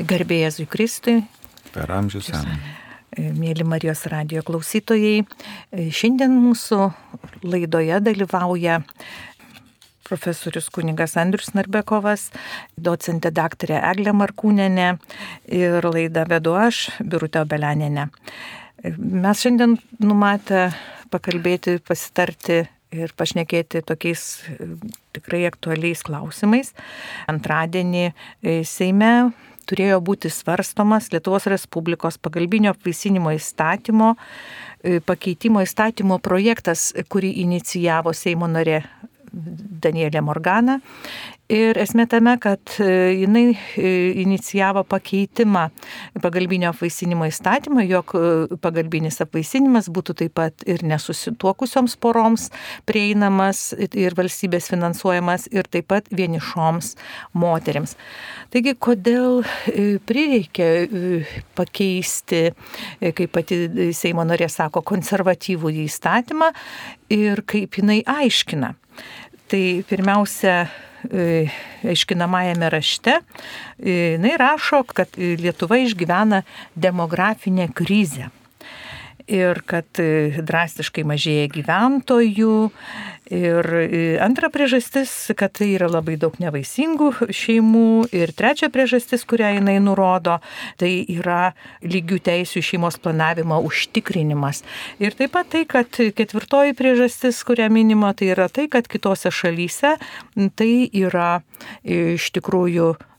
Garbėjai Jėzui Kristui. Per amžius amžius. Mėly Marijos radio klausytojai, šiandien mūsų laidoje dalyvauja profesorius kunigas Andrius Narbekovas, docentė daktarė Eglė Markūnenė ir laidą vedu aš, Birutė Obelianinė. Mes šiandien numatę pakalbėti, pasitarti ir pašnekėti tokiais tikrai aktualiais klausimais. Antradienį Seime turėjo būti svarstomas Lietuvos Respublikos pagalbinio apvaisinimo įstatymo pakeitimo įstatymo projektas, kurį inicijavo Seimo narė Danielė Morgana. Ir esmė tame, kad e, jinai e, inicijavo pakeitimą pagalbinio apvaisinimo įstatymą, jog e, pagalbinis apvaisinimas būtų taip pat ir nesusituokusioms poroms prieinamas ir valstybės finansuojamas ir taip pat vienišoms moteriams. Taigi, kodėl prireikė pakeisti, kaip pati Seimo norė sako, konservatyvų įstatymą ir kaip jinai aiškina. Tai pirmiausia, e, aiškinamajame rašte, e, jinai rašo, kad Lietuva išgyvena demografinę krizę ir kad e, drastiškai mažėja gyventojų. Ir e, antra priežastis, kad tai yra labai daug nevaisingų šeimų. Ir trečia priežastis, kurią jinai nurodo, tai yra lygių teisų šeimos planavimo užtikrinimas. Ir taip pat tai, kad ketvirtoji priežastis, kurią minima, tai yra tai, kad kitose šalyse tai yra iš tikrųjų E,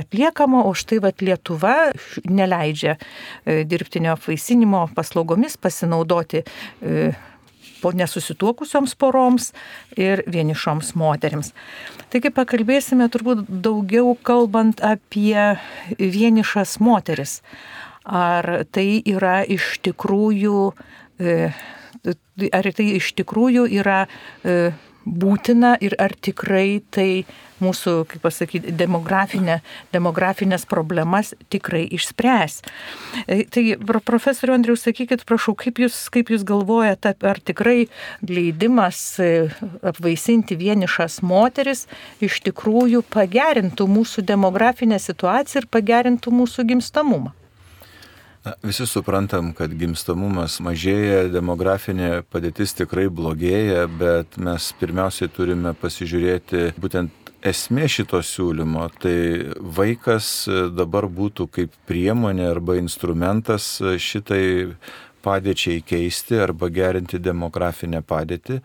atliekama, o štai vat Lietuva neleidžia e, dirbtinio apvaisinimo paslaugomis pasinaudoti e, po nesusituokusioms poroms ir vienišoms moteriams. Taigi pakalbėsime turbūt daugiau kalbant apie vienišas moteris. Ar tai yra iš tikrųjų, ar tai iš tikrųjų yra būtina ir ar tikrai tai mūsų, kaip pasakyti, demografinė, demografinės problemas tikrai išspręs. E, tai profesoriu Andriu, sakykit, prašau, kaip jūs, kaip jūs galvojate, ar tikrai leidimas e, apvaisinti vienišas moteris iš tikrųjų pagerintų mūsų demografinę situaciją ir pagerintų mūsų gimstamumą? Na, visi suprantam, kad gimstamumas mažėja, demografinė padėtis tikrai blogėja, bet mes pirmiausiai turime pasižiūrėti būtent esmė šito siūlymo. Tai vaikas dabar būtų kaip priemonė arba instrumentas šitai padėčiai keisti arba gerinti demografinę padėtį.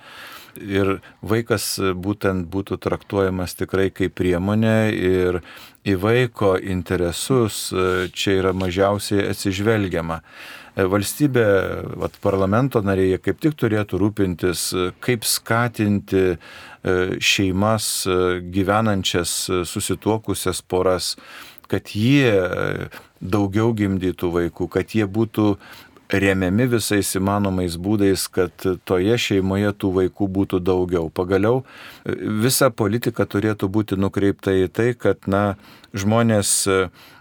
Ir vaikas būtent būtų traktuojamas tikrai kaip priemonė ir į vaiko interesus e, čia yra mažiausiai atsižvelgiama. E, valstybė, vat, parlamento nariai kaip tik turėtų rūpintis, e, kaip skatinti šeimas gyvenančias susituokusias poras, kad jie daugiau gimdytų vaikų, kad jie būtų remiami visais įmanomais būdais, kad toje šeimoje tų vaikų būtų daugiau. Pagaliau visa politika turėtų būti nukreipta į tai, kad na, žmonės e,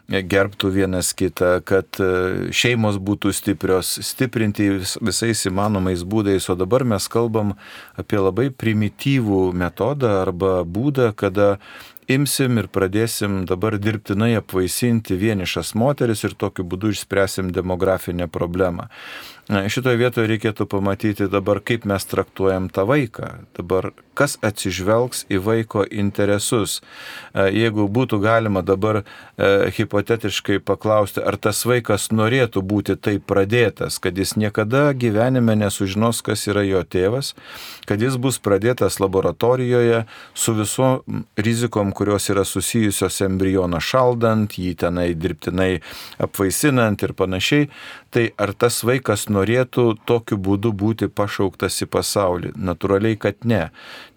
gerbtų vienas kitą, kad e, šeimos būtų stiprios, stiprinti visais įmanomais būdais. O dabar mes kalbam apie labai primityvų metodą arba būdą, kada imsim ir pradėsim dabar dirbtinai apvaisinti vienišas moteris ir tokiu būdu išspręsim demografinę problemą. Šitoje vietoje reikėtų pamatyti dabar, kaip mes traktuojam tą vaiką. Dabar kas atsižvelgs į vaiko interesus. Jeigu būtų galima dabar e, hipotetiškai paklausti, ar tas vaikas norėtų būti taip pradėtas, kad jis niekada gyvenime nesužinos, kas yra jo tėvas, kad jis bus pradėtas laboratorijoje su visom rizikom, kurios yra susijusios embrioną šaldant, jį tenai dirbtinai apvaisinant ir panašiai, tai ar tas vaikas norėtų tokiu būdu būti pašauktas į pasaulį? Naturaliai, kad ne.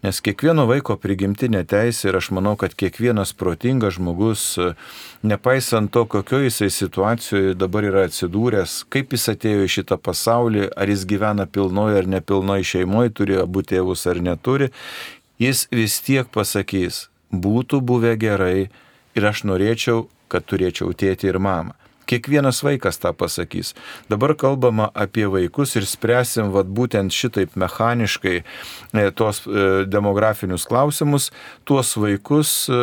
Nes kiekvieno vaiko prigimtinė teisė ir aš manau, kad kiekvienas protingas žmogus, nepaisant to, kokioje jisai situacijoje dabar yra atsidūręs, kaip jis atėjo į šitą pasaulį, ar jis gyvena pilnoje ar nepilnoje šeimoje, turi abu tėvus ar neturi, jis vis tiek pasakys, būtų buvę gerai ir aš norėčiau, kad turėčiau tėtį ir mamą. Kiekvienas vaikas tą pasakys. Dabar kalbama apie vaikus ir spręsim vat, būtent šitaip mechaniškai e, tos e, demografinius klausimus. Tuos vaikus, e,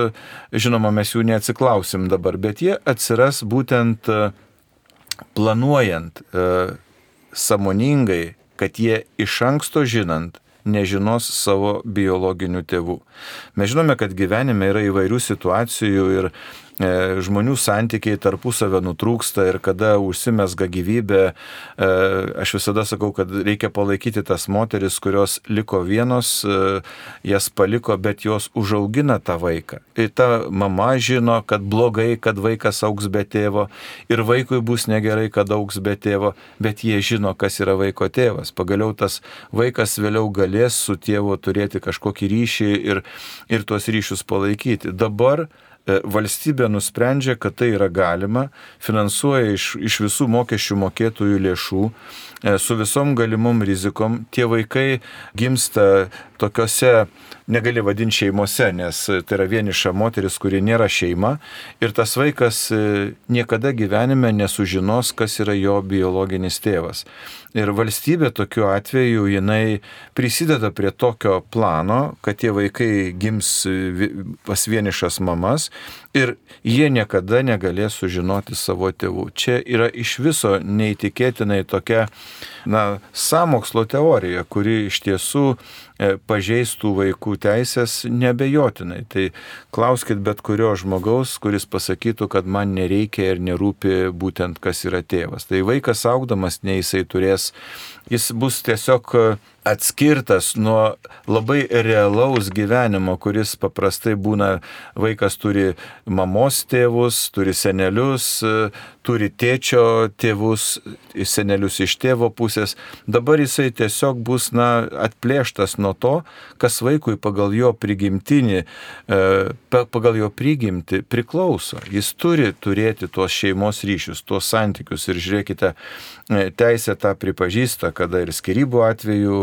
žinoma, mes jų neatsiklausim dabar, bet jie atsiras būtent planuojant samoningai, kad jie iš anksto žinant, nežinos savo biologinių tėvų. Mes žinome, kad gyvenime yra įvairių situacijų ir žmonių santykiai tarpusavę nutrūksta ir kada užsimesga gyvybė, e, aš visada sakau, kad reikia palaikyti tas moteris, kurios liko vienos, e, jas paliko, bet jos užaugina tą vaiką. Ir ta mama žino, kad blogai, kad vaikas auks be tėvo ir vaikui bus negerai, kad auks be tėvo, bet jie žino, kas yra vaiko tėvas. Pagaliau tas vaikas vėliau galės su tėvu turėti kažkokį ryšį ir, ir tuos ryšius palaikyti. Dabar E, valstybė nusprendžia, kad tai yra galima, finansuoja iš, iš visų mokesčių mokėtojų lėšų, e, su visom galimom rizikom. Tie vaikai gimsta tokiuose, negali vadinti šeimose, nes tai yra vieniša moteris, kuri nėra šeima ir tas vaikas e, niekada gyvenime nesužinos, kas yra jo biologinis tėvas. Ir valstybė tokiu atveju jinai prisideda prie tokio plano, kad tie vaikai gims pas vienišas mamas ir jie niekada negalės sužinoti savo tėvų. Čia yra iš viso neįtikėtinai tokia, na, samokslo teorija, kuri iš tiesų E, pažeistų vaikų teisės nebejotinai. Tai klauskit bet kurio žmogaus, kuris pasakytų, kad man nereikia ir nerūpi būtent kas yra tėvas. Tai vaikas augdamas, nei jisai turės, jis bus tiesiog atskirtas nuo labai realaus gyvenimo, kuris paprastai būna, vaikas turi mamos tėvus, turi senelius, turi tėčio tėvus, senelius iš tėvo pusės. Dabar jisai tiesiog bus, na, atplėštas nuo to, kas vaikui pagal jo prigimtinį, e, pagal jo prigimti priklauso. Jis turi turėti tuos šeimos ryšius, tuos santykius ir žiūrėkite, e, teisė tą pripažįsta, kada ir skirybų atveju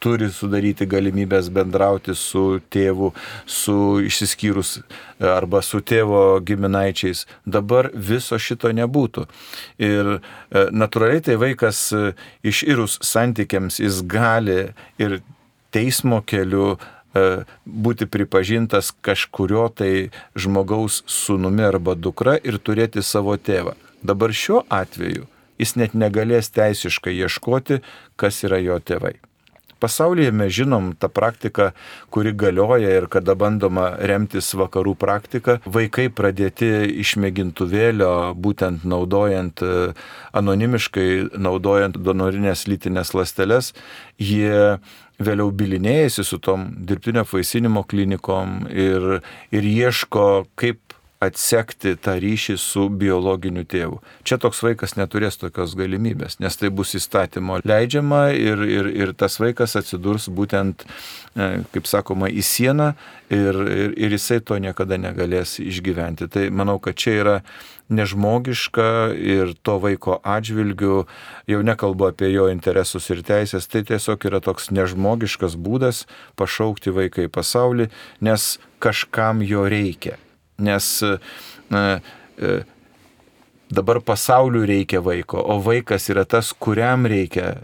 turi sudaryti galimybės bendrauti su tėvu, su išsiskyrus arba su tėvo giminaičiais. Dabar viso šito nebūtų. Ir e, natūraliai tai vaikas iširus santykiams jis gali ir teismo keliu e, būti pripažintas kažkurio tai žmogaus sunumi arba dukra ir turėti savo tėvą. Dabar šiuo atveju jis net negalės teisiškai ieškoti, kas yra jo tėvai. Pasaulyje mes žinom tą praktiką, kuri galioja ir kada bandoma remtis vakarų praktika. Vaikai pradėti iš mėgintuvėlio, būtent naudojant e, anonimiškai, naudojant donorinės lytinės lasteles, jie vėliau bilinėjasi su tom dirbtinio apvaisinimo klinikom ir, ir ieško, kaip atsekti tą ryšį su biologiniu tėvu. Čia toks vaikas neturės tokios galimybės, nes tai bus įstatymo leidžiama ir, ir, ir tas vaikas atsidurs būtent, e, kaip sakoma, į sieną ir, ir, ir jisai to niekada negalės išgyventi. Tai manau, kad čia yra nežmogiška ir to vaiko atžvilgių, jau nekalbu apie jo interesus ir teisės, tai tiesiog yra toks nežmogiškas būdas pašaukti vaiką į pasaulį, nes kažkam jo reikia nes na, e, dabar pasauliu reikia vaiko, o vaikas yra tas, kuriam reikia,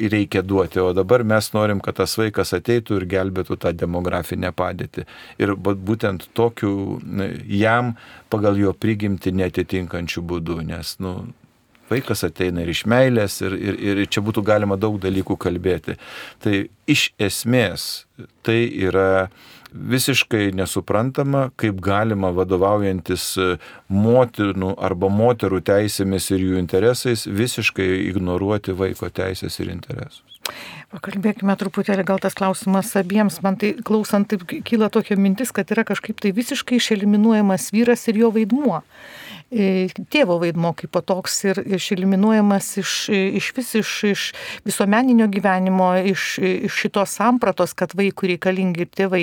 reikia duoti, o dabar mes norim, kad tas vaikas ateitų ir gelbėtų tą demografinę padėtį. Ir būtent tokiu jam pagal jo prigimti netitinkančių būdų, nes, nu, vaikas ateina ir iš meilės, ir, ir, ir čia būtų galima daug dalykų kalbėti. Tai iš esmės tai yra visiškai nesuprantama, kaip galima vadovaujantis e, motinų arba moterų teisėmis ir jų interesais visiškai ignoruoti vaiko teisės ir interesus. Pakalbėkime truputėlį, gal tas klausimas abiems. Man tai klausant, taip kyla tokia mintis, kad yra kažkaip tai visiškai išeliminuojamas vyras ir jo vaidmuo. E, tėvo vaidmo kaip patoks ir išeliminuojamas iš, iš vis iš, iš visuomeninio gyvenimo, iš, iš šitos sampratos, kad vaikų reikalingi ir tėvai.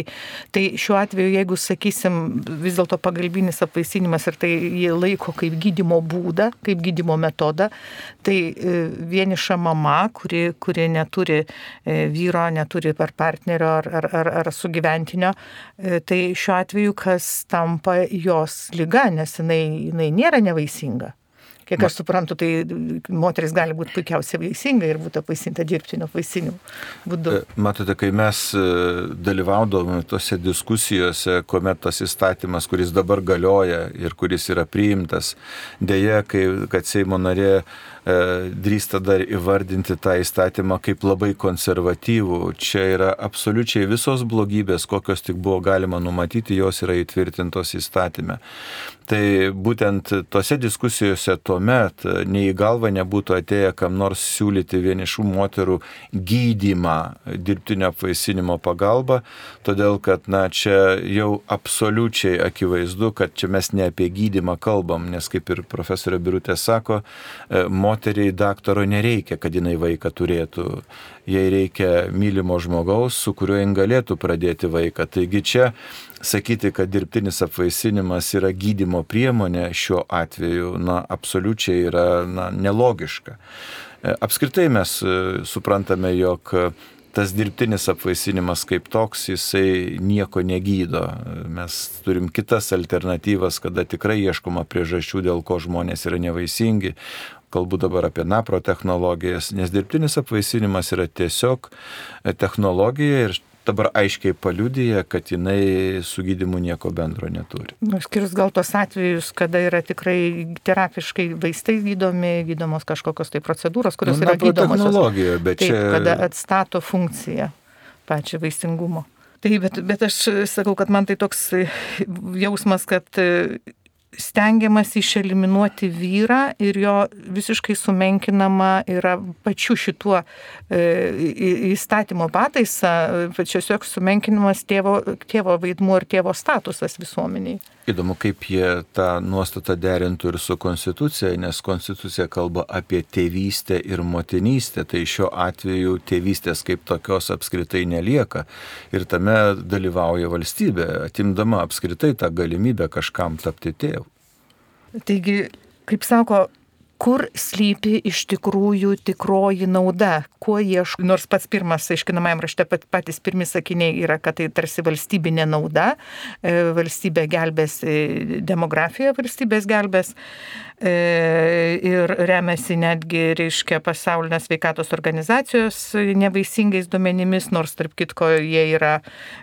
Tai šiuo atveju, jeigu, sakysim, vis dėlto pagalbinis apvaisinimas ir tai jie laiko kaip gydimo būdą, kaip gydimo metodą, tai e, vieniša mama, kuri, kuri neturi e, vyro, neturi per partnerio ar, ar, ar, ar sugyventinio, tai šiuo atveju kas tampa jos lyga, nes jinai, jinai nėra nevaisinga. Kiek aš suprantu, tai moteris gali būti puikiausiai vaisinga ir būtų apvaisinta dirbtinio vaisinių būdu. E, matote, kai mes e, dalyvaudavome tose diskusijose, kuomet tas įstatymas, kuris dabar galioja ir kuris yra priimtas, dėja, kai, kad Seimo narė drįsta dar įvardinti tą įstatymą kaip labai konservatyvų. Čia yra absoliučiai visos blogybės, kokios tik buvo galima numatyti, jos yra įtvirtintos įstatymę. Tai būtent tose diskusijose tuo met nei į galvą nebūtų atėję kam nors siūlyti vienišų moterų gydymą dirbtinio apvaisinimo pagalba, todėl kad na, čia jau absoliučiai akivaizdu, kad čia mes ne apie gydymą kalbam, nes kaip ir profesorė Birutė sako, e, moteriai daktaro nereikia, kad jinai vaiką turėtų. Jai reikia mylimo žmogaus, su kuriuo jin galėtų pradėti vaiką. Taigi čia sakyti, kad dirbtinis apvaisinimas yra gydimo priemonė šiuo atveju, na, absoliučiai yra na, nelogiška. E, apskritai mes e, suprantame, jog tas dirbtinis apvaisinimas kaip toks, jisai nieko negydo. Mes turim kitas alternatyvas, kada tikrai ieškoma priežasčių, dėl ko žmonės yra nevaisingi. Kalbu dabar apie napro technologijas, nes dirbtinis apvaisinimas yra tiesiog technologija ir dabar aiškiai paliudyja, kad jinai su gydimu nieko bendro neturi. Nu, skirius gal tos atvejus, kada yra tikrai terapiškai vaistai gydomi, gydomos kažkokios tai procedūros, kurios nu, yra gydomos. Technologija, bet Taip, čia... Kada atstato funkciją pačią vaisingumo. Taip, bet, bet aš sakau, kad man tai toks jausmas, kad stengiamas išeliminuoti vyrą ir jo visiškai sumenkinama yra pačiu šituo e, įstatymo pataisa, tiesiog sumenkinamas tėvo, tėvo vaidmuo ir tėvo statusas visuomeniai. Įdomu, kaip jie tą nuostatą derintų ir su konstitucija, nes konstitucija kalba apie tėvystę ir motinystę, tai šiuo atveju tėvystės kaip tokios apskritai nelieka ir tame dalyvauja valstybė, atimdama apskritai tą galimybę kažkam tapti tėvu. Taigi, kaip sako, kur slypi iš tikrųjų tikroji nauda, kuo ieško. Nors pats pirmas aiškinamajam rašte pat, patys pirmi sakiniai yra, kad tai tarsi valstybinė nauda, e, valstybė gelbės, e, demografija valstybės gelbės ir remiasi netgi, reiškia, pasaulinės veikatos organizacijos nevaisingais duomenimis, nors tarp kitko jie yra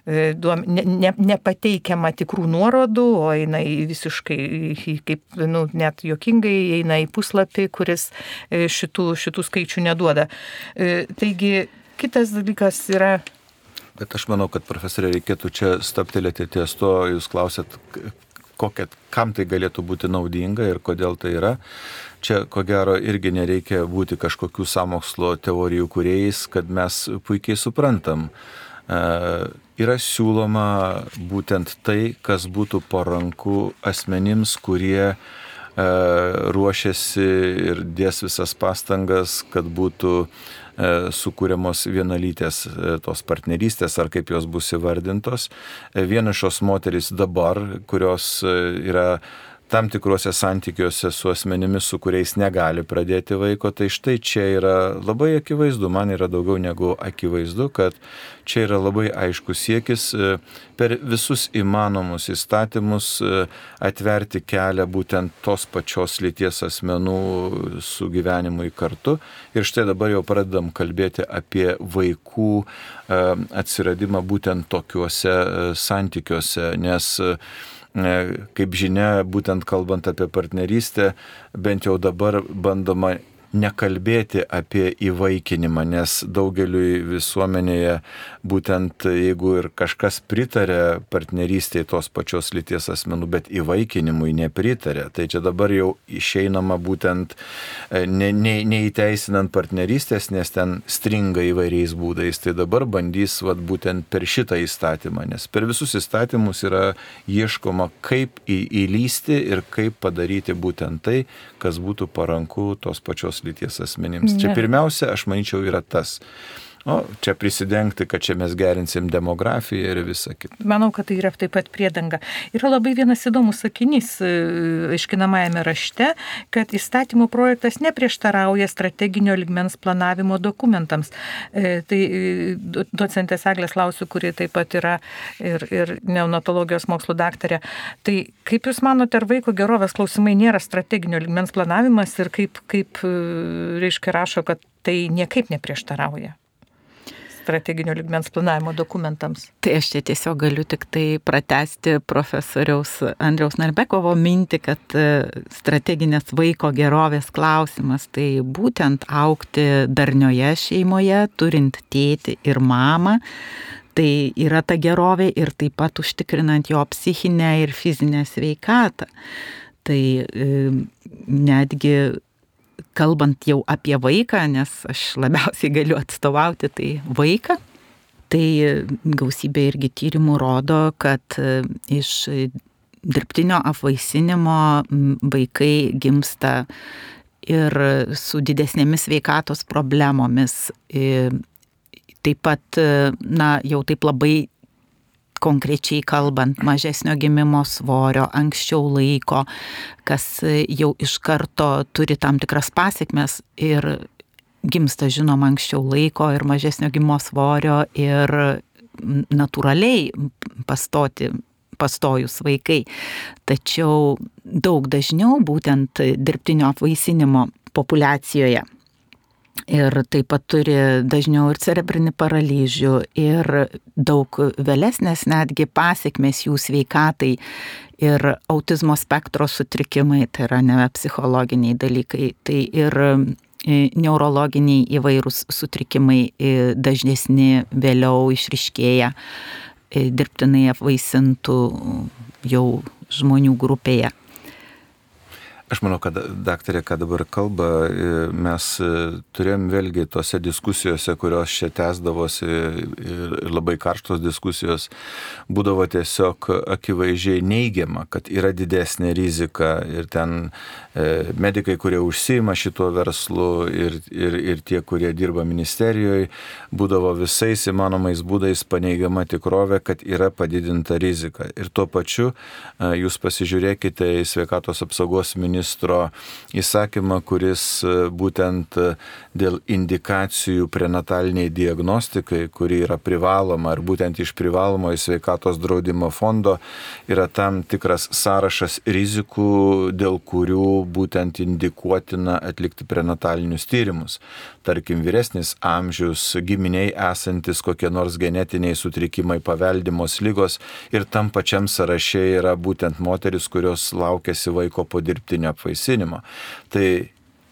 duom, ne, ne, nepateikiama tikrų nuorodų, o eina į visiškai, kaip, nu, net jokingai, eina į puslapį kuris e, šitų, šitų skaičių neduoda. E, taigi kitas dalykas yra Bet aš manau, kad profesorė reikėtų čia staptelėti ties to, jūs klausėt, kokia, kam tai galėtų būti naudinga ir kodėl tai yra. Čia, ko gero, irgi nereikia būti kažkokių samokslo teorijų kuriejais, kad mes puikiai suprantam. E, yra siūloma būtent tai, kas būtų paranku asmenims, kurie E, ruošiasi ir dės visas pastangas, kad būtų e, sukūriamos vienalytės e, tos partnerystės ar kaip jos bus įvardintos. Vienišos moterys dabar, kurios yra tam tikruose santykiuose su asmenimis, su kuriais negali pradėti vaiko, tai štai čia yra labai akivaizdu, man yra daugiau negu akivaizdu, kad čia yra labai aiškus siekis e, per visus įmanomus įstatymus e, atverti kelią būtent tos pačios lyties asmenų sugyvenimui kartu. Ir štai dabar jau pradedam kalbėti apie vaikų e, atsiradimą būtent tokiuose santykiuose, nes Kaip žinia, būtent kalbant apie partnerystę, bent jau dabar bandoma nekalbėti apie įvaikinimą, nes daugeliui visuomenėje būtent jeigu ir kažkas pritarė partnerystėje tos pačios lyties asmenų, bet įvaikinimui nepritarė, tai čia dabar jau išeinama būtent e, ne, ne, neįteisinant partnerystės, nes ten stringa įvairiais būdais, tai dabar bandys vat, būtent per šitą įstatymą, nes per visus įstatymus yra ieškoma, kaip į, įlysti ir kaip padaryti būtent tai, kas būtų paranku tos pačios lyties asmenims. Ne. Čia pirmiausia, aš manyčiau, yra tas. O čia prisidengti, kad čia mes gerinsim demografiją ir visą kitą. Manau, kad tai yra taip pat priedanga. Yra labai vienas įdomus sakinys e, aiškinamajame rašte, kad įstatymų projektas neprieštarauja strateginio ligmens planavimo dokumentams. E, tai e, docentės Eglės Lausiu, kuri taip pat yra ir, ir neonatologijos mokslo daktarė. Tai kaip Jūs manote, ar vaiko gerovės klausimai nėra strateginio ligmens planavimas ir kaip, kaip reiškia rašo, kad tai niekaip neprieštarauja? Strateginio ligmens planavimo dokumentams. Tai aš čia tiesiog galiu tik tai pratesti profesoriaus Andriaus Narbekovo mintį, kad e, strateginės vaiko gerovės klausimas tai būtent aukti darnioje šeimoje, turint tėti ir mamą. Tai yra ta gerovė ir taip pat užtikrinant jo psichinę ir fizinę sveikatą. Tai e, netgi kalbant jau apie vaiką, nes aš labiausiai galiu atstovauti tai vaiką, tai gausybė irgi tyrimų rodo, kad e, iš dirbtinio apvaisinimo vaikai gimsta ir su didesnėmis veikatos problemomis. E, taip pat, e, na, jau taip labai konkrečiai kalbant, mažesnio gimimo svorio, anksčiau laiko, kas jau iš karto turi tam tikras pasiekmes ir gimsta žinoma anksčiau laiko ir mažesnio gimimo svorio ir natūraliai pastoti pastojus vaikai. Tačiau daug dažniau būtent dirbtinio apvaisinimo populacijoje ir taip pat turi dažniau ir cerebrinį paralyžių ir daug vėlesnės netgi pasiekmes jų sveikatai ir autizmo spektro sutrikimai, tai yra ne psichologiniai dalykai, tai ir e, neurologiniai įvairūs sutrikimai e, dažnesni vėliau išriškėja e, dirbtinai apvaisintų jau žmonių grupėje. Aš manau, kad daktarė, ką dabar kalba, e, mes e, turėjom vėlgi tose diskusijose, kurios čia tęsdavosi ir labai karštos diskusijos, būdavo tiesiog akivaizdžiai neigiama, kad yra didesnė rizika ir ten e, medikai, kurie užsima šituo verslu ir, ir, ir tie, kurie dirba ministerijoje, būdavo visais įmanomais būdais paneigiama tikrovė, kad yra padidinta rizika. Ir tuo pačiu jūs pasižiūrėkite į sveikatos apsaugos ministeriją ministro įsakymą, kuris e, būtent e, dėl indikacijų prenataliniai diagnostikai, kuri yra privaloma ir būtent iš privalomo į sveikatos draudimo fondo yra tam tikras sąrašas rizikų, dėl kurių būtent indikuotina atlikti prenatalinius tyrimus. Tarkim, vyresnis amžius, giminiai esantis kokie nors genetiniai sutrikimai, paveldimos lygos ir tam pačiam sąraše yra būtent moteris, kurios laukėsi vaiko po dirbtinio apvaisinimo. Tai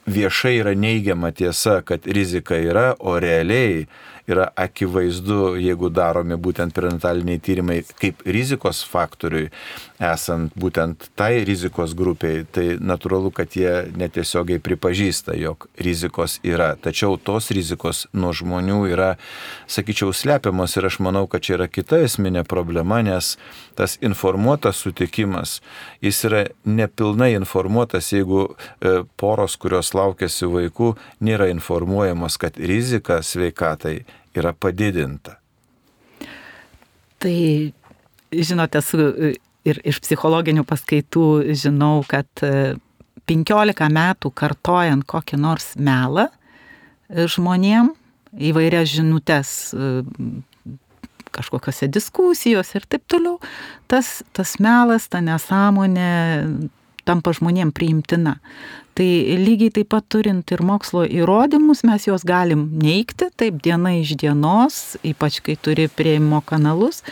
viešai yra neigiama tiesa, kad rizika yra, o realiai yra akivaizdu, jeigu daromi būtent prenataliniai tyrimai kaip rizikos faktoriui, esant būtent tai rizikos grupiai, tai natūralu, kad jie netiesiogiai pripažįsta, jog rizikos yra. Tačiau tos rizikos nuo žmonių yra, sakyčiau, slepiamos ir aš manau, kad čia yra kita esminė problema, nes tas informuotas sutikimas, jis yra nepilnai informuotas, jeigu e, poros, kurios laukiasi vaikų, nėra informuojamos, kad rizika sveikatai yra padidinta. Tai, žinote, su, ir iš psichologinių paskaitų žinau, kad 15 e, metų kartojant kokį nors melą e, žmonėm, įvairias žinutės e, kažkokiose diskusijose ir taip toliau, tas, tas melas, ta nesąmonė tampa žmonėm priimtina. Tai lygiai taip pat turint ir mokslo įrodymus, mes juos galim neikti, taip diena iš dienos, ypač kai turi prieimimo kanalus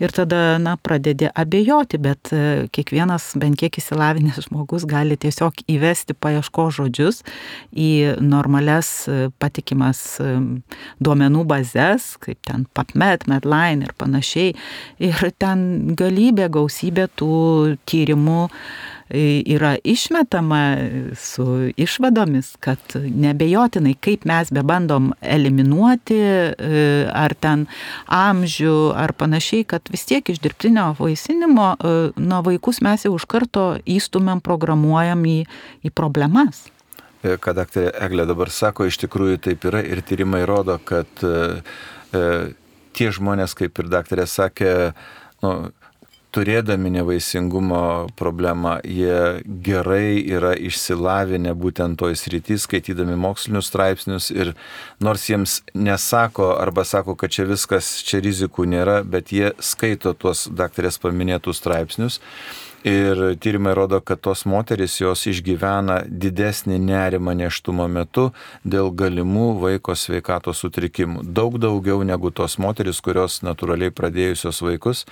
ir tada, na, pradedi abejoti, bet e, kiekvienas bent kiek įsilavinęs žmogus gali tiesiog įvesti paieško žodžius į normales e, patikimas e, duomenų bazės, kaip ten PubMed, Medline ir panašiai. Ir ten galybė, gausybė tų tyrimų yra išmetama su išvadomis, kad nebejotinai, kaip mes bebandom eliminuoti e, ar ten amžių ar panašiai, kad vis tiek iš dirbtinio vaisinimo e, nuo vaikus mes jau iš karto įstumėm, programuojam į, į problemas. e, ką daktarė Eglė dabar sako, iš tikrųjų taip yra ir tyrimai rodo, kad e tie žmonės, kaip ir daktarė sakė, nu, turėdami nevaisingumo problemą, jie gerai yra išsilavinę būtent toj srity, skaitydami mokslinius straipsnius ir nors jiems nesako arba sako, kad čia viskas, čia rizikų nėra, bet jie skaito tuos daktarės paminėtus straipsnius Ir tyrimai rodo, kad tos moteris jos išgyvena didesnį nerimą neštumo metu dėl galimų vaiko sveikatos sutrikimų. Daug daugiau negu tos moteris, kurios natūraliai pradėjusios vaikus,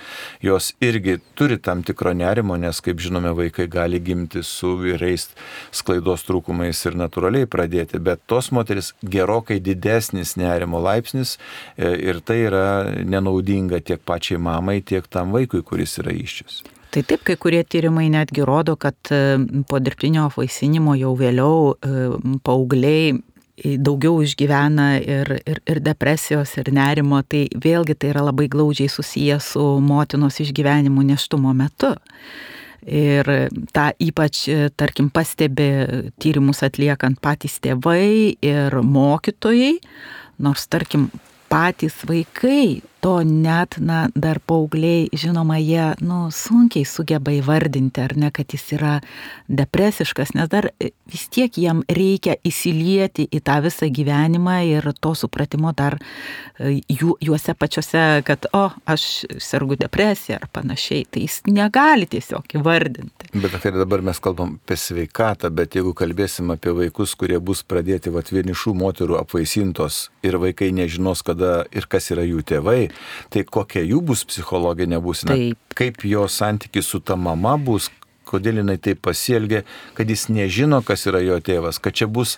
jos irgi turi tam tikro nerimo, nes, kaip žinome, vaikai gali gimti su vyrais sklaidos trūkumais ir natūraliai pradėti. Bet tos moteris gerokai didesnis nerimo laipsnis e, ir tai yra nenaudinga tiek pačiai mamai, tiek tam vaikui, kuris yra iščius. Tai taip, kai kurie tyrimai netgi rodo, kad e, po dirbtinio apvaisinimo jau vėliau e, paaugliai daugiau išgyvena ir, ir, ir depresijos, ir nerimo, tai vėlgi tai yra labai glaudžiai susijęs su motinos išgyvenimu neštumo metu. Ir tą ypač, e, tarkim, pastebi tyrimus atliekant patys tėvai ir mokytojai, nors, tarkim, patys vaikai to net, na, dar paaugliai, žinoma, jie, nu, sunkiai sugeba įvardinti, ar ne, kad jis yra depresiškas, nes dar vis tiek jiem reikia įsilieti į tą visą gyvenimą ir to supratimo dar e, jų, juose pačiuose, kad, o, aš sergu depresiją ar panašiai, tai jis negali tiesiog įvardinti. Bet tai dabar mes kalbam apie sveikatą, bet jeigu kalbėsim apie vaikus, kurie bus pradėti vat vienišų moterų apvaisintos ir vaikai nežinos, kada ir kas yra jų tėvai, tai kokia jų bus psichologinė būsena, taip. kaip jo santykis su ta mama bus, kodėl jinai taip pasielgia, kad jis nežino, kas yra jo tėvas, kad čia bus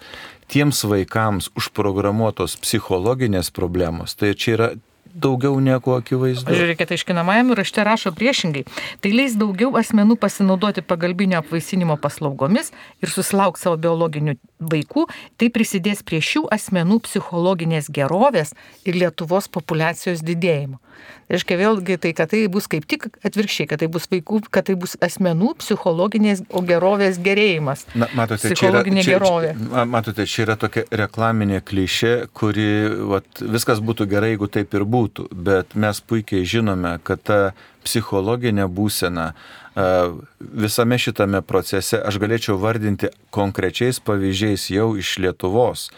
tiems vaikams užprogramuotos psichologinės problemos. Tai čia yra daugiau negu akivaizdu. Žiūrėkite, aiškinamajame rašte rašo priešingai. Tai leis daugiau asmenų pasinaudoti pagalbinio apvaisinimo paslaugomis ir susilaukti savo biologinių vaikų. Tai prisidės prie šių asmenų psichologinės gerovės ir Lietuvos populacijos didėjimo. Tai reiškia vėlgi tai, kad tai bus kaip tik atvirkščiai, kad tai bus vaikų, kad tai bus asmenų psichologinės gerovės gerėjimas. Na, matote, Psichologinė čia yra, gerovė. Čia, matote, čia yra tokia reklaminė klišė, kuri vat, viskas būtų gerai, jeigu taip ir būtų, bet mes puikiai žinome, kad ta psichologinė būsena visame šitame procese aš galėčiau vardinti konkrečiais pavyzdžiais jau iš Lietuvos,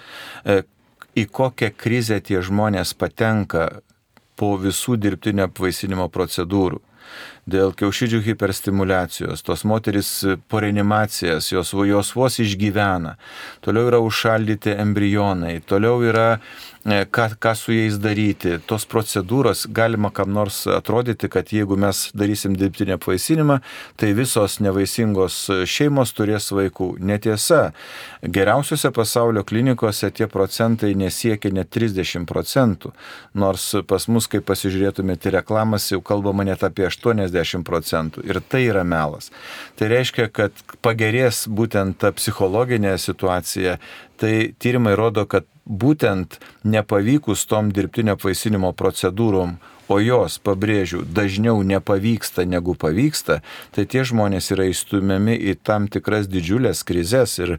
į kokią krizę tie žmonės patenka po visų dirbtinio apvaisinimo procedūrų. Dėl kiaušidžių hiperstimulacijos, tos moteris po reanimacijas, jos, jos vos išgyvena, toliau yra užšaldyti embrionai, toliau yra E, ką, ką su jais daryti. Tos procedūros galima kam nors atrodyti, kad jeigu mes darysim dirbtinį apvaisinimą, tai visos nevaisingos šeimos turės vaikų. Netiesa. Geriausiose pasaulio klinikose tie procentai nesiekia net 30 procentų. Nors pas mus, kai pasižiūrėtumėte reklamas, jau kalbama net apie 80 procentų. Ir tai yra melas. Tai reiškia, kad pagerės būtent ta psichologinė situacija. Tai tyrimai rodo, kad būtent nepavykus tom dirbtinio apvaisinimo procedūrom o jos, pabrėžiu, dažniau nepavyksta negu pavyksta, tai tie žmonės yra įstumiami į tam tikras didžiulės krizės ir,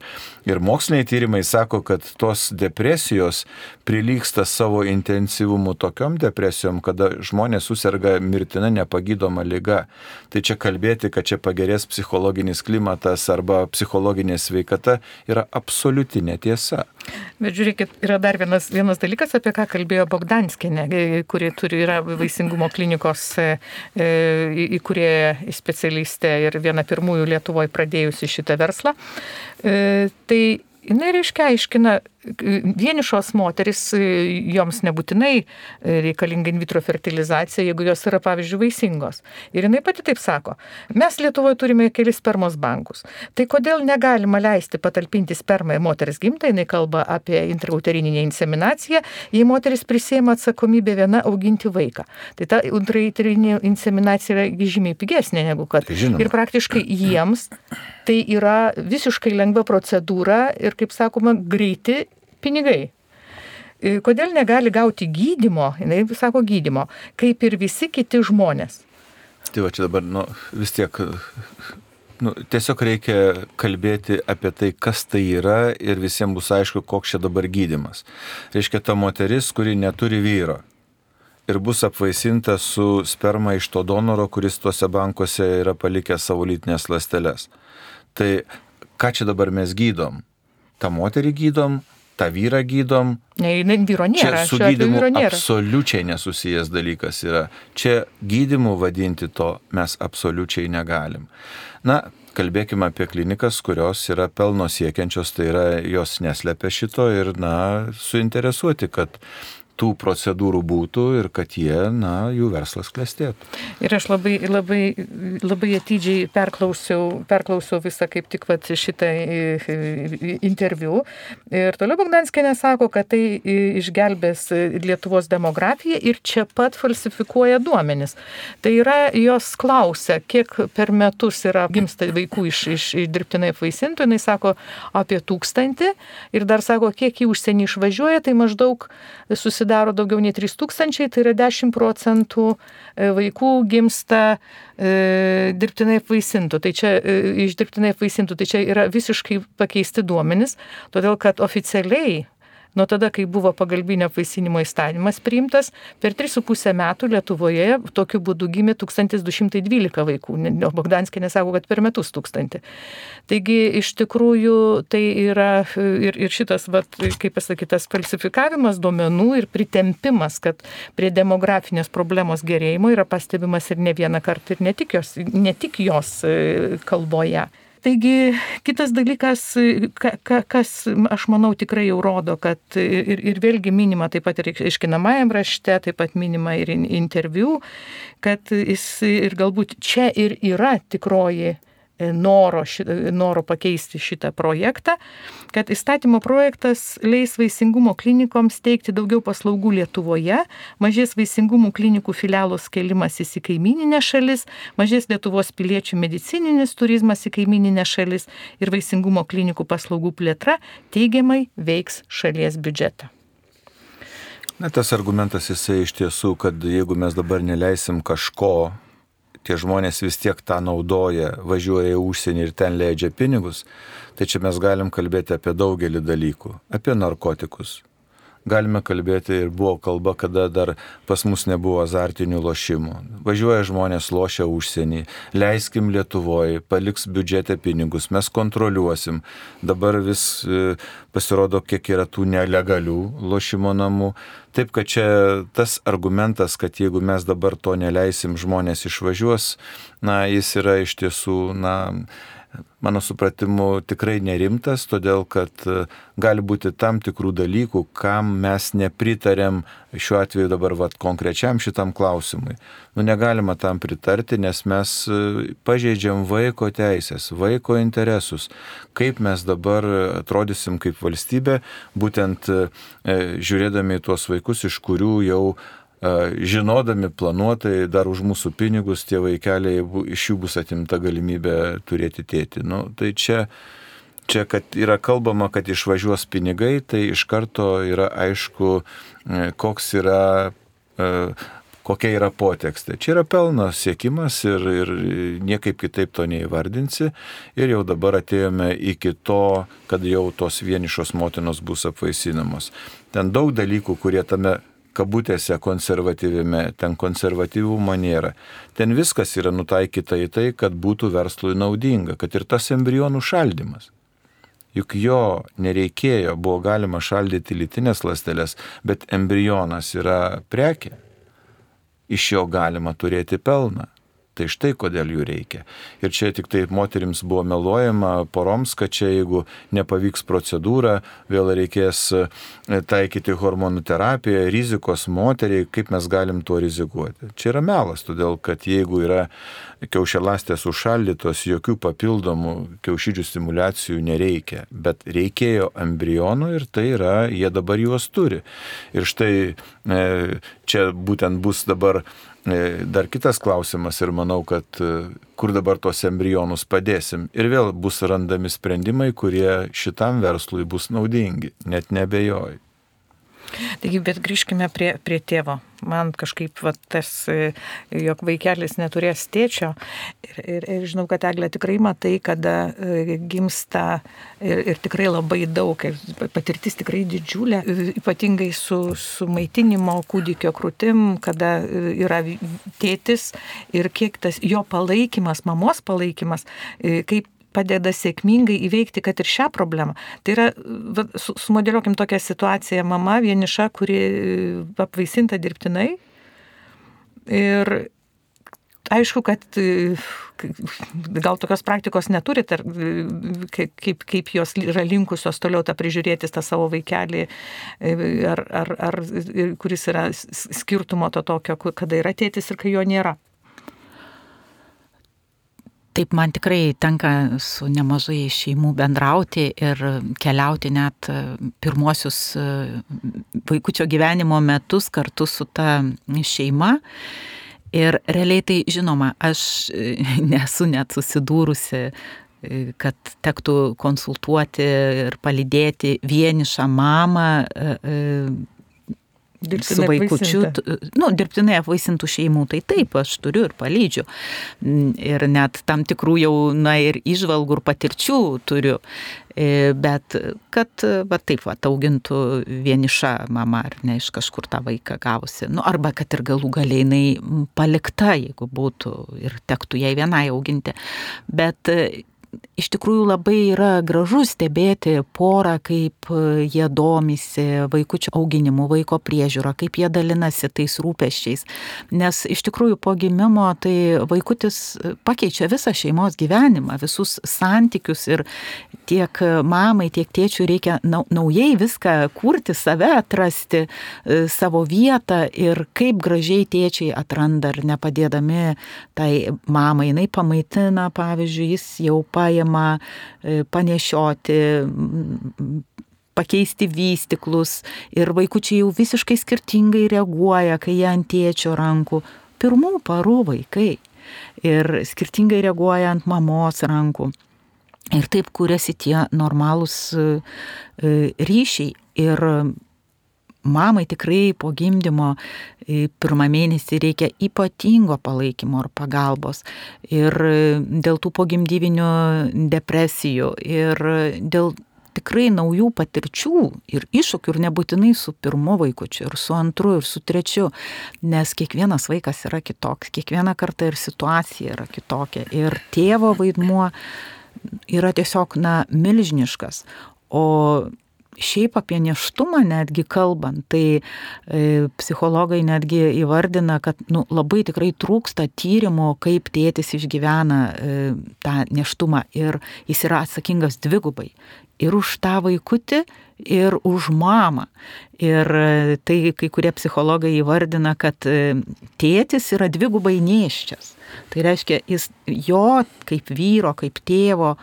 ir moksliniai tyrimai sako, kad tos depresijos prilyksta savo intensyvumu tokiom depresijom, kada žmonės susirga mirtina nepagydoma lyga. Tai čia kalbėti, kad čia pagerės psichologinis klimatas arba psichologinė sveikata yra absoliuti netiesa. Bet žiūrėkit, yra dar vienas, vienas dalykas, apie ką kalbėjo Bogdanskinė, kuri turi, yra vaisingumo klinikos e, e, įkūrėja specialistė ir viena pirmųjų Lietuvoje pradėjusi šitą verslą. E, tai jinai reiškia aiškina, vienišos moteris, joms nebūtinai reikalinga in vitro fertilizacija, jeigu jos yra, pavyzdžiui, vaisingos. Ir jinai pati taip sako, mes Lietuvoje turime kelis spermos bankus. Tai kodėl negalima leisti patalpinti spermą į moters gimtą, jinai kalba apie intrauterinę inseminaciją, jei moteris prisėmė atsakomybę viena auginti vaiką. Tai ta intrauterinė inseminacija yra žymiai pigesnė negu kad. Tai žinoma. Ir praktiškai jiems tai yra visiškai lengva procedūra ir, kaip sakoma, greiti pinigai. E, kodėl negali gauti gydimo, jinai sako gydimo, kaip ir visi kiti žmonės. Tai va čia dabar, nu, vis tiek Nu, tiesiog reikia kalbėti apie tai, kas tai yra ir visiems bus aišku, koks čia dabar gydimas. Reiškia, ta moteris, kuri neturi vyro ir bus apvaisinta su sperma iš to donoro, kuris tuose bankuose yra palikęs savo lytinės lasteles. Tai ką čia dabar mes gydom? Ta moterį gydom, tą vyrą gydom. Ne, vyro nėra. Čia su gydimu absoliučiai nesusijęs dalykas yra. Čia gydimu vadinti to mes absoliučiai negalim. Na, kalbėkime apie klinikas, kurios yra pelno siekiančios, tai yra jos neslepia šito ir, na, suinteresuoti, kad tų procedūrų būtų ir kad jie, na, jų verslas klestėtų. Ir aš labai, labai, labai atidžiai perklausiau, perklausiau visą kaip tik vat, šitą interviu. Ir toliau Bogdanskė nesako, kad tai išgelbės Lietuvos demografiją ir čia pat falsifikuoja duomenis. Tai yra, jos klausia, kiek per metus yra gimsta vaikų iš, iš dirbtinai apvaisintų, jinai sako apie tūkstantį ir dar sako, kiek į užsienį išvažiuoja, tai maždaug susidaro sudaro daugiau nei 3000, tai yra 10 procentų e, vaikų gimsta e, dirbtinai apvaisintų. Tai čia e, iš dirbtinai apvaisintų, tai čia yra visiškai pakeisti duomenys, todėl kad oficialiai Nuo tada, kai buvo pagalbinio apvaisinimo įstatymas priimtas, per 3,5 metų Lietuvoje tokiu būdu gimė 1212 vaikų, o Bogdanskė nesako, kad per metus 1000. Taigi iš tikrųjų tai yra ir, ir šitas, vat, kaip pasakytas, falsifikavimas duomenų ir pritempimas, kad prie demografinės problemos gerėjimo yra pastebimas ir ne vieną kartą ir ne tik jos, ne tik jos e, kalboje. Taigi kitas dalykas, ka, ka, kas aš manau tikrai jau rodo, kad ir, ir vėlgi minima taip pat ir iškinamajam rašte, taip pat minima ir interviu, kad jis ir galbūt čia ir yra tikroji noro, ši, noro pakeisti šitą projektą, kad įstatymo projektas leis vaisingumo klinikoms teikti daugiau paslaugų Lietuvoje, mažės vaisingumų klinikų filialos kelimas į kaimininę šalis, mažės Lietuvos piliečių medicininis turizmas į kaimininę šalis ir vaisingumo klinikų paslaugų plėtra teigiamai veiks šalies biudžetą. Na, tas argumentas jisai iš tiesų, kad jeigu mes dabar neleisim kažko tie žmonės vis tiek tą naudoja, važiuoja į užsienį ir ten leidžia pinigus, tai čia mes galim kalbėti apie daugelį dalykų. Apie narkotikus. Galime kalbėti ir buvo kalba, kada dar pas mus nebuvo azartinių lošimų. Važiuoja žmonės lošia užsienį, leiskim Lietuvoje, paliks biudžete pinigus, mes kontroliuosim. Dabar vis e, pasirodo, kiek yra tų nelegalių lošimo namų. Taip, kad čia tas argumentas, kad jeigu mes dabar to neleisim, žmonės išvažiuos, na, jis yra iš tiesų, na, mano supratimu, tikrai nerimtas, todėl kad e, gali būti tam tikrų dalykų, kam mes nepritarėm šiuo atveju dabar vat, konkrečiam šitam klausimui. Nu, negalima tam pritarti, nes mes e, pažeidžiam vaiko teisės, vaiko interesus. Kaip mes dabar atrodysim kaip valstybė, būtent e, žiūrėdami tuos vaikus, iš kurių jau žinodami planuotai dar už mūsų pinigus tie vaikeliai, iš jų bus atimta galimybė turėti tėtį. Nu, tai čia, čia, kad yra kalbama, kad išvažiuos pinigai, tai iš karto yra aišku, e, koks yra kokia yra potekstė. Čia yra pelno siekimas ir, ir niekaip kitaip to neįvardinsi. Ir jau dabar atėjome iki to, kad jau tos vienišos motinos bus apvaisinamos. Ten daug dalykų, kurie tame kabutėse konservatyvime, ten konservatyvumo nėra. Ten viskas yra nutaikyta į tai, kad būtų verslui naudinga, kad ir tas embrionų šaldymas. Juk jo nereikėjo, buvo galima šaldyti lytinės lastelės, bet embrionas yra prekė. Iš jo galima turėti pelną. Tai štai kodėl jų reikia. Ir čia tik tai moterims buvo meluojama poroms, kad čia jeigu nepavyks procedūra, vėl reikės e, taikyti hormonų terapiją, rizikos moteriai, kaip mes galim tuo rizikuoti. Čia yra melas, todėl kad jeigu yra kiaušialastės užšaldytos, jokių papildomų kiaušidžių stimulacijų nereikia, bet reikėjo embrionų ir tai yra, jie dabar juos turi. Ir štai e, čia būtent bus dabar dar kitas klausimas ir manau, kad e, kur dabar tos embrionus padėsim. Ir vėl bus randami sprendimai, kurie šitam verslui bus naudingi, net nebejoju. Taigi, bet grįžkime prie, prie tėvo. Man kažkaip va, tas, e, jog vaikelis neturės tėčio. Ir, ir, ir žinau, kad Eglė tikrai matai, kada e, gimsta ir, ir tikrai labai daug, ir patirtis tikrai didžiulė, ypatingai su, su maitinimo kūdikio krūtim, kada e, yra tėtis ir kiek tas jo palaikymas, mamos palaikymas, kaip padeda sėkmingai įveikti, kad ir šią problemą. Tai yra, va, sumodeliuokim tokią situaciją, mama vieniša, kuri apvaisinta dirbtinai. Ir aišku, kad gal tokios praktikos neturi, tar, kaip, kaip jos yra linkusios toliau tą prižiūrėti tą savo vaikelį, ar, ar, ar kuris yra skirtumo to tokio, kada yra tėtis ir kai jo nėra. Taip, man tikrai tenka su nemažai šeimų bendrauti ir keliauti net e, pirmosius e, vaikučio gyvenimo metus kartu su ta šeima. Ir realiai tai žinoma, aš e, nesu net susidūrusi kad tektų konsultuoti ir palydėti vienišą mamą Dirbtinai su vaikučiu, nu, dirbtinai apvaisintų šeimų, tai taip, aš turiu ir palydžiu. Mm, ir net tam tikrų jau, na, ir išvalgų ir patirčių turiu. E, bet kad, va taip, va, augintų vieniša mama ar ne iš kažkur tą vaiką gavusi. Nu, arba kad ir galų galiai palikta, jeigu būtų ir tektų jai vienai auginti. Bet iš tikrųjų labai yra gražu stebėti porą, kaip e, jie domisi vaikučių auginimu, vaiko priežiūra, kaip jie dalinasi tais rūpeščiais. Nes iš tikrųjų po gimimo tai vaikutis pakeičia visą šeimos gyvenimą, visus santykius ir tiek mamai, tiek tėčiui reikia naujai viską kurti, save atrasti, e, savo vietą ir kaip gražiai tėčiai atranda ar nepadėdami tai mamai, jinai pamaitina, pavyzdžiui, jis jau paima e, panešioti pakeisti vystiklus ir vaikučiai jau visiškai skirtingai reaguoja, kai jie ant tėčio rankų. Pirmų parų vaikai ir skirtingai reaguoja ant mamos rankų. Ir taip kūrėsi tie normalūs e, e, ryšiai. Ir mamai tikrai po gimdymo pirmą mėnesį reikia ypatingo palaikymo ir pagalbos. Ir dėl tų pogimdyvinių depresijų ir dėl tikrai naujų patirčių ir iššūkių ir nebūtinai su pirmu vaikučiu, ir su antru, ir su trečiu, nes kiekvienas vaikas yra kitoks, kiekviena karta ir situacija yra kitokia. Ir tėvo vaidmuo yra tiesiog, na, milžiniškas. O šiaip apie neštumą netgi kalbant, tai e, psichologai netgi įvardina, kad nu, labai tikrai trūksta tyrimo, kaip tėtis išgyvena e, tą neštumą ir jis yra atsakingas dvigubai. Ir už tą vaikutį, ir už mamą. Ir e, tai kai kurie psichologai įvardina, kad e, tėtis yra dvigubai neščias. Tai reiškia, jis jo kaip vyro, kaip tėvo,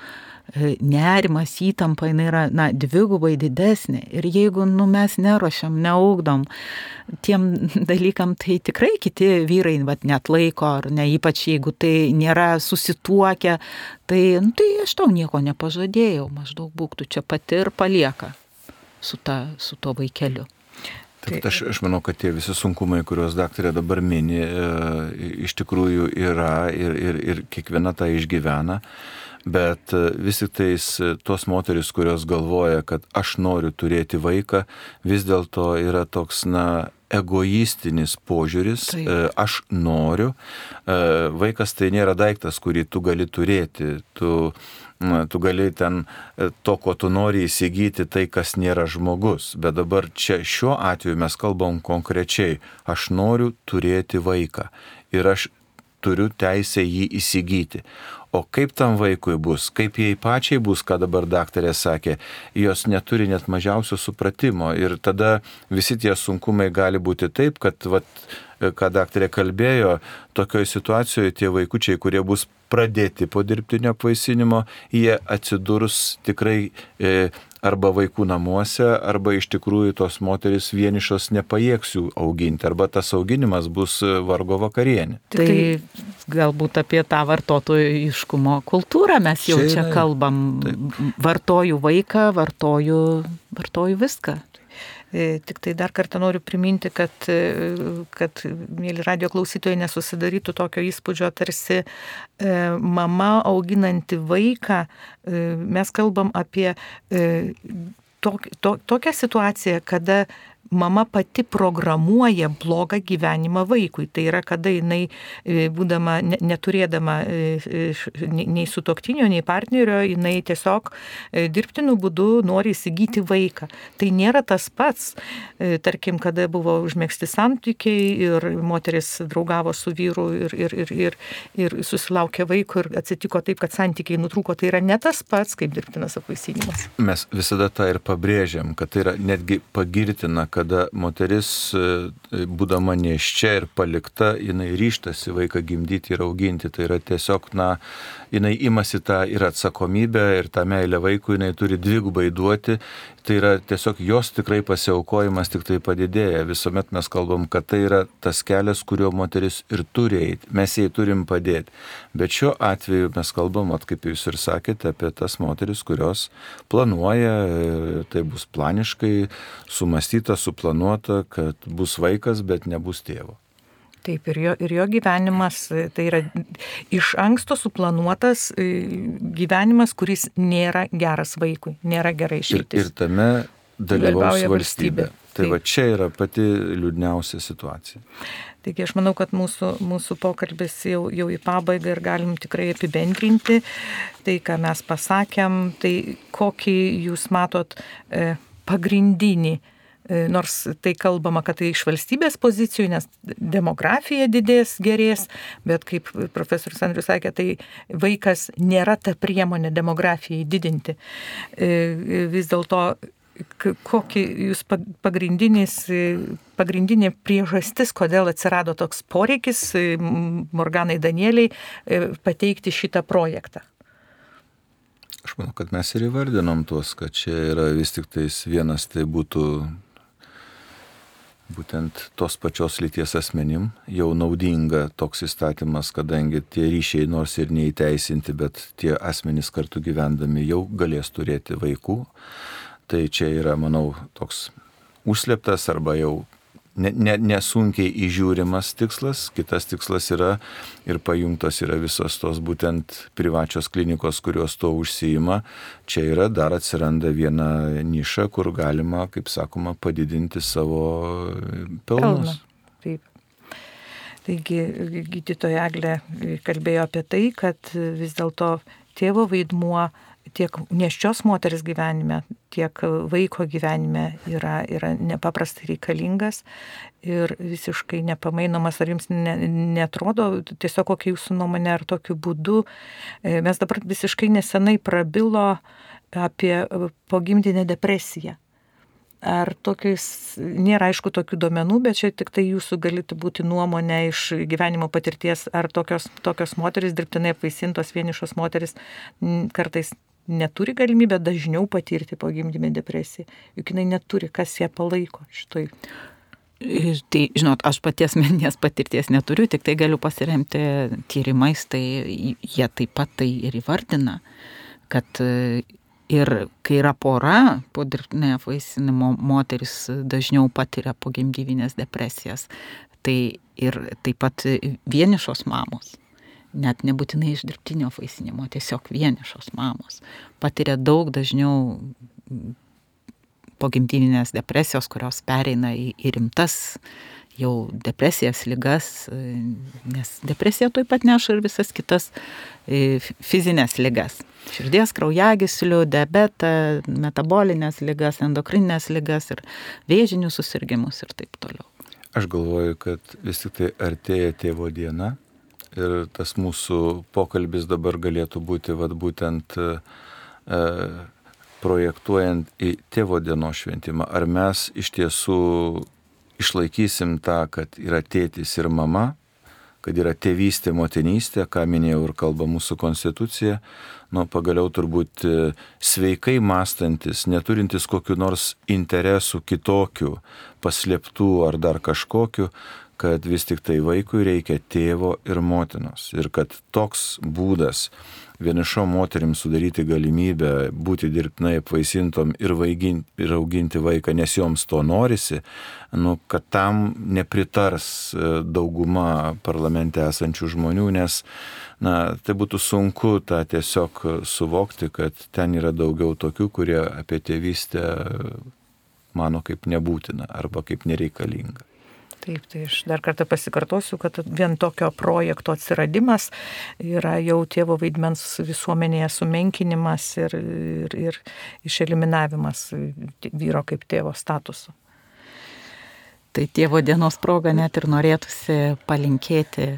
nerimas, įtampa, jinai yra, na, dvigubai didesnė. Ir jeigu, nu, mes nerošiam, neaugdom tiem dalykam, tai tikrai kiti vyrai, bet net laiko, ar ne, ypač jeigu tai nėra susituokę, tai, nu, tai aš tau nieko nepažadėjau, maždaug būk tu čia pati ir palieka su, ta, su tuo vaikeliu. Taip, aš, aš manau, kad tie visi sunkumai, kuriuos daktarė dabar mini, e, iš tikrųjų yra ir, ir, ir kiekviena tą išgyvena. Bet e, vis tik tais e, tos moteris, kurios galvoja, kad aš noriu turėti vaiką, vis dėlto yra toks, na, egoistinis požiūris, Taip. E, aš noriu. Vaikas tai nėra daiktas, kurį tu gali turėti. Tu, tu gali ten to, ko tu nori įsigyti, tai kas nėra žmogus. Bet dabar čia šiuo atveju mes kalbam konkrečiai. Aš noriu turėti vaiką. Ir aš turiu teisę jį įsigyti. O kaip tam vaikui bus, kaip jai pačiai bus, ką dabar daktarė sakė, jos neturi net mažiausio supratimo. Ir tada visi tie sunkumai gali būti taip, kad, vat, ką daktarė kalbėjo, tokioje situacijoje tie vaikučiai, kurie bus pradėti po dirbtinio apvaisinimo, jie atsidurs tikrai e, arba vaikų namuose, arba iš tikrųjų tos moteris vienišos nepajėgs jų auginti, arba tas auginimas bus vargo vakarienė. Tai galbūt apie tą vartotojiškumo kultūrą mes jau čia, čia kalbam. Taip. Vartoju vaiką, vartoju, vartoju viską. E, tik tai dar kartą noriu priminti, kad, e, kad mėly radio klausytojai nesusidarytų tokio įspūdžio, tarsi e, mama auginanti vaiką, mes kalbam apie tok, to, tokią situaciją, kada mama pati programuoja blogą gyvenimą vaikui. Tai yra, kada jinai, e, būdama, neturėdama e, e, nei sutoktinio, nei partnerio, jinai tiesiog dirbtiniu būdu nori įsigyti vaiką. Tai nėra tas pats, tarkim, kada buvo užmėgsti santykiai ir moteris draugavo su vyru ir, ir, ir, ir, ir susilaukė vaiko ir atsitiko taip, kad santykiai nutrūko. Tai yra ne tas pats kaip dirbtinas apvaisinimas. Mes visada tą ir pabrėžiam, kad tai yra netgi pagirtina, kada moteris, e, būdama neščia ir palikta, jinai ryštasi vaiką gimdyti ir auginti. Tai yra tiesiog, na, jinai imasi tą ir atsakomybę, ir tą meilę vaikui jinai turi dvigubai duoti. Tai yra tiesiog jos tikrai pasiaukojimas tik tai padidėja. Visuomet mes kalbam, kad tai yra tas kelias, kuriuo moteris ir turi eiti. Mes jai turim padėti. Bet šiuo atveju mes kalbam, at, kaip jūs ir sakėte, apie tas moteris, kurios planuoja, tai bus planiškai sumastyta, suplanuota, kad bus vaikas, bet nebus tėvo. Taip, ir jo, ir jo gyvenimas tai yra iš anksto suplanuotas e, gyvenimas, kuris nėra geras vaikui, nėra gerai išeitis. Ir, ir tame dalyvaus valstybė. valstybė. Tai Taip. va čia yra pati liūdniausia situacija. Taigi aš manau, kad mūsų, mūsų pokalbis jau, jau į pabaigą ir galim tikrai apibendrinti tai, ką mes pasakėm, tai kokį jūs matot e, pagrindinį nors tai kalbama, kad tai iš valstybės pozicijų, nes demografija didės, gerės, bet kaip profesorius Andrius sakė, tai vaikas nėra ta priemonė demografijai didinti. E, vis dėlto kokį jūs pagrindinis, pagrindinė priežastis, kodėl atsirado toks poreikis Morganai Danieliai e, pateikti šitą projektą? Aš manau, kad mes ir įvardinom tuos, kad čia yra vis tik tais vienas tai būtų būtent tos pačios lyties asmenim jau naudinga toks įstatymas, kadangi tie ryšiai nors ir neįteisinti, bet tie asmenys kartu gyvendami jau galės turėti vaikų. Tai čia yra, manau, toks užsleptas arba jau nesunkiai ne, ne įžiūrimas tikslas, kitas tikslas yra ir pajungtos yra visos tos būtent privačios klinikos, kurios to užsijima. Čia yra dar atsiranda viena niša, kur galima, kaip sakoma, padidinti savo pelnus. Taip. Taigi gydytoja Eglė kalbėjo apie tai, kad vis dėlto tėvo vaidmuo tiek neščios moters gyvenime, tiek vaiko gyvenime yra, yra nepaprastai reikalingas ir visiškai nepamainomas. Ar jums ne, netrodo, tiesiog kokia jūsų nuomonė, ar tokiu būdu e, mes dabar visiškai nesenai prabilo apie pogimdinę depresiją. Ar tokiais, nėra aišku tokių duomenų, bet čia tik tai jūsų galėtų būti nuomonė iš gyvenimo patirties, ar tokios, tokios moteris, dirbtinai apvaisintos vienišos moteris, kartais neturi galimybę dažniau patirti pogimdyminę depresiją, juk jinai neturi, kas ją palaiko šitoj. Tai, žinot, aš paties meninės patirties neturiu, tik tai galiu pasiremti tyrimais, tai jie taip pat tai ir įvardina, kad ir kai yra pora, po dirbtinio apvaisinimo moteris dažniau patiria pogimdyvinės depresijas, tai ir taip pat vienišos mamos net nebūtinai iš dirbtinio vaisinimo, tiesiog vienišos mamos patiria daug dažniau pogimdyvinės depresijos, kurios pereina į, į rimtas jau depresijas, lygas, nes depresija taip pat neša ir visas kitas e, fizinės lygas. Širdies kraujagyslių, diabetą, metabolinės lygas, endokrininės lygas ir vėžinius susirgymus ir taip toliau. Aš galvoju, kad vis tik tai artėja tėvo diena Ir tas mūsų pokalbis dabar galėtų būti vat, būtent e, e, projektuojant į tėvo dienos šventimą. Ar mes iš tiesų išlaikysim tą, kad yra tėtis ir mama, kad yra tėvystė, motinystė, ką minėjau ir kalba mūsų konstitucija, nu, pagaliau turbūt e, sveikai mąstantis, neturintis kokiu nors interesų kitokių, paslėptų ar dar kažkokiu, kad vis tik tai vaikui reikia tėvo ir motinos. Ir kad toks būdas vienišom moterim sudaryti galimybę būti dirbtinai apvaisintom ir, vaiginti, ir auginti vaiką, nes joms to norisi, nu, kad tam nepritars e, dauguma parlamente esančių žmonių, nes na, tai būtų sunku tą tiesiog suvokti, kad ten yra daugiau tokių, kurie apie tėvystę mano kaip nebūtina arba kaip nereikalinga. Taip, tai aš dar kartą pasikartosiu, kad vien tokio projekto atsiradimas yra jau tėvo vaidmens visuomenėje sumenkinimas ir, ir, ir išeliminavimas vyro kaip tėvo statuso. Tai tėvo dienos proga net ir norėtųsi palinkėti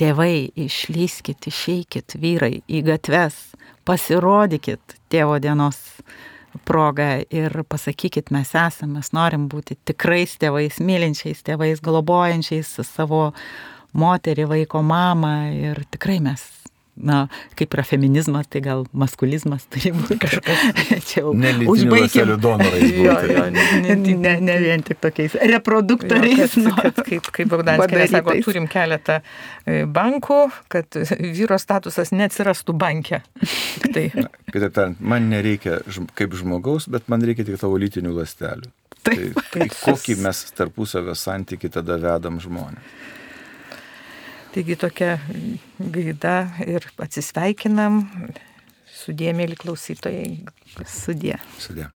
tėvai, išlyskit, išeikit vyrai į gatves, pasirodykit tėvo dienos progą ir pasakykit, mes esame, mes norim būti tikrais tėvais, mylinčiais tėvais, globojančiais savo moterį, vaiko mamą ir tikrai mes na, kaip yra feminizmas, tai gal maskulizmas turi būti kažkas. Čia jau užbaigėm. jo, jo, ne, ne, ne, ne vien tik tokiais reproduktoriais. Jo, kad, kad, kaip kaip Bogdanskė sako, turim keletą e, bankų, kad vyro statusas neatsirastų banke. Tai. Kitaip tariant, man nereikia kaip žmogaus, bet man reikia tik tavo lytinių lastelių. Taip. Tai, tai kokį mes tarpusavio santyki tada vedam žmonės. Taigi tokia gaida ir atsisveikinam. Sudė, mėly klausytojai. Sudė. Sudė.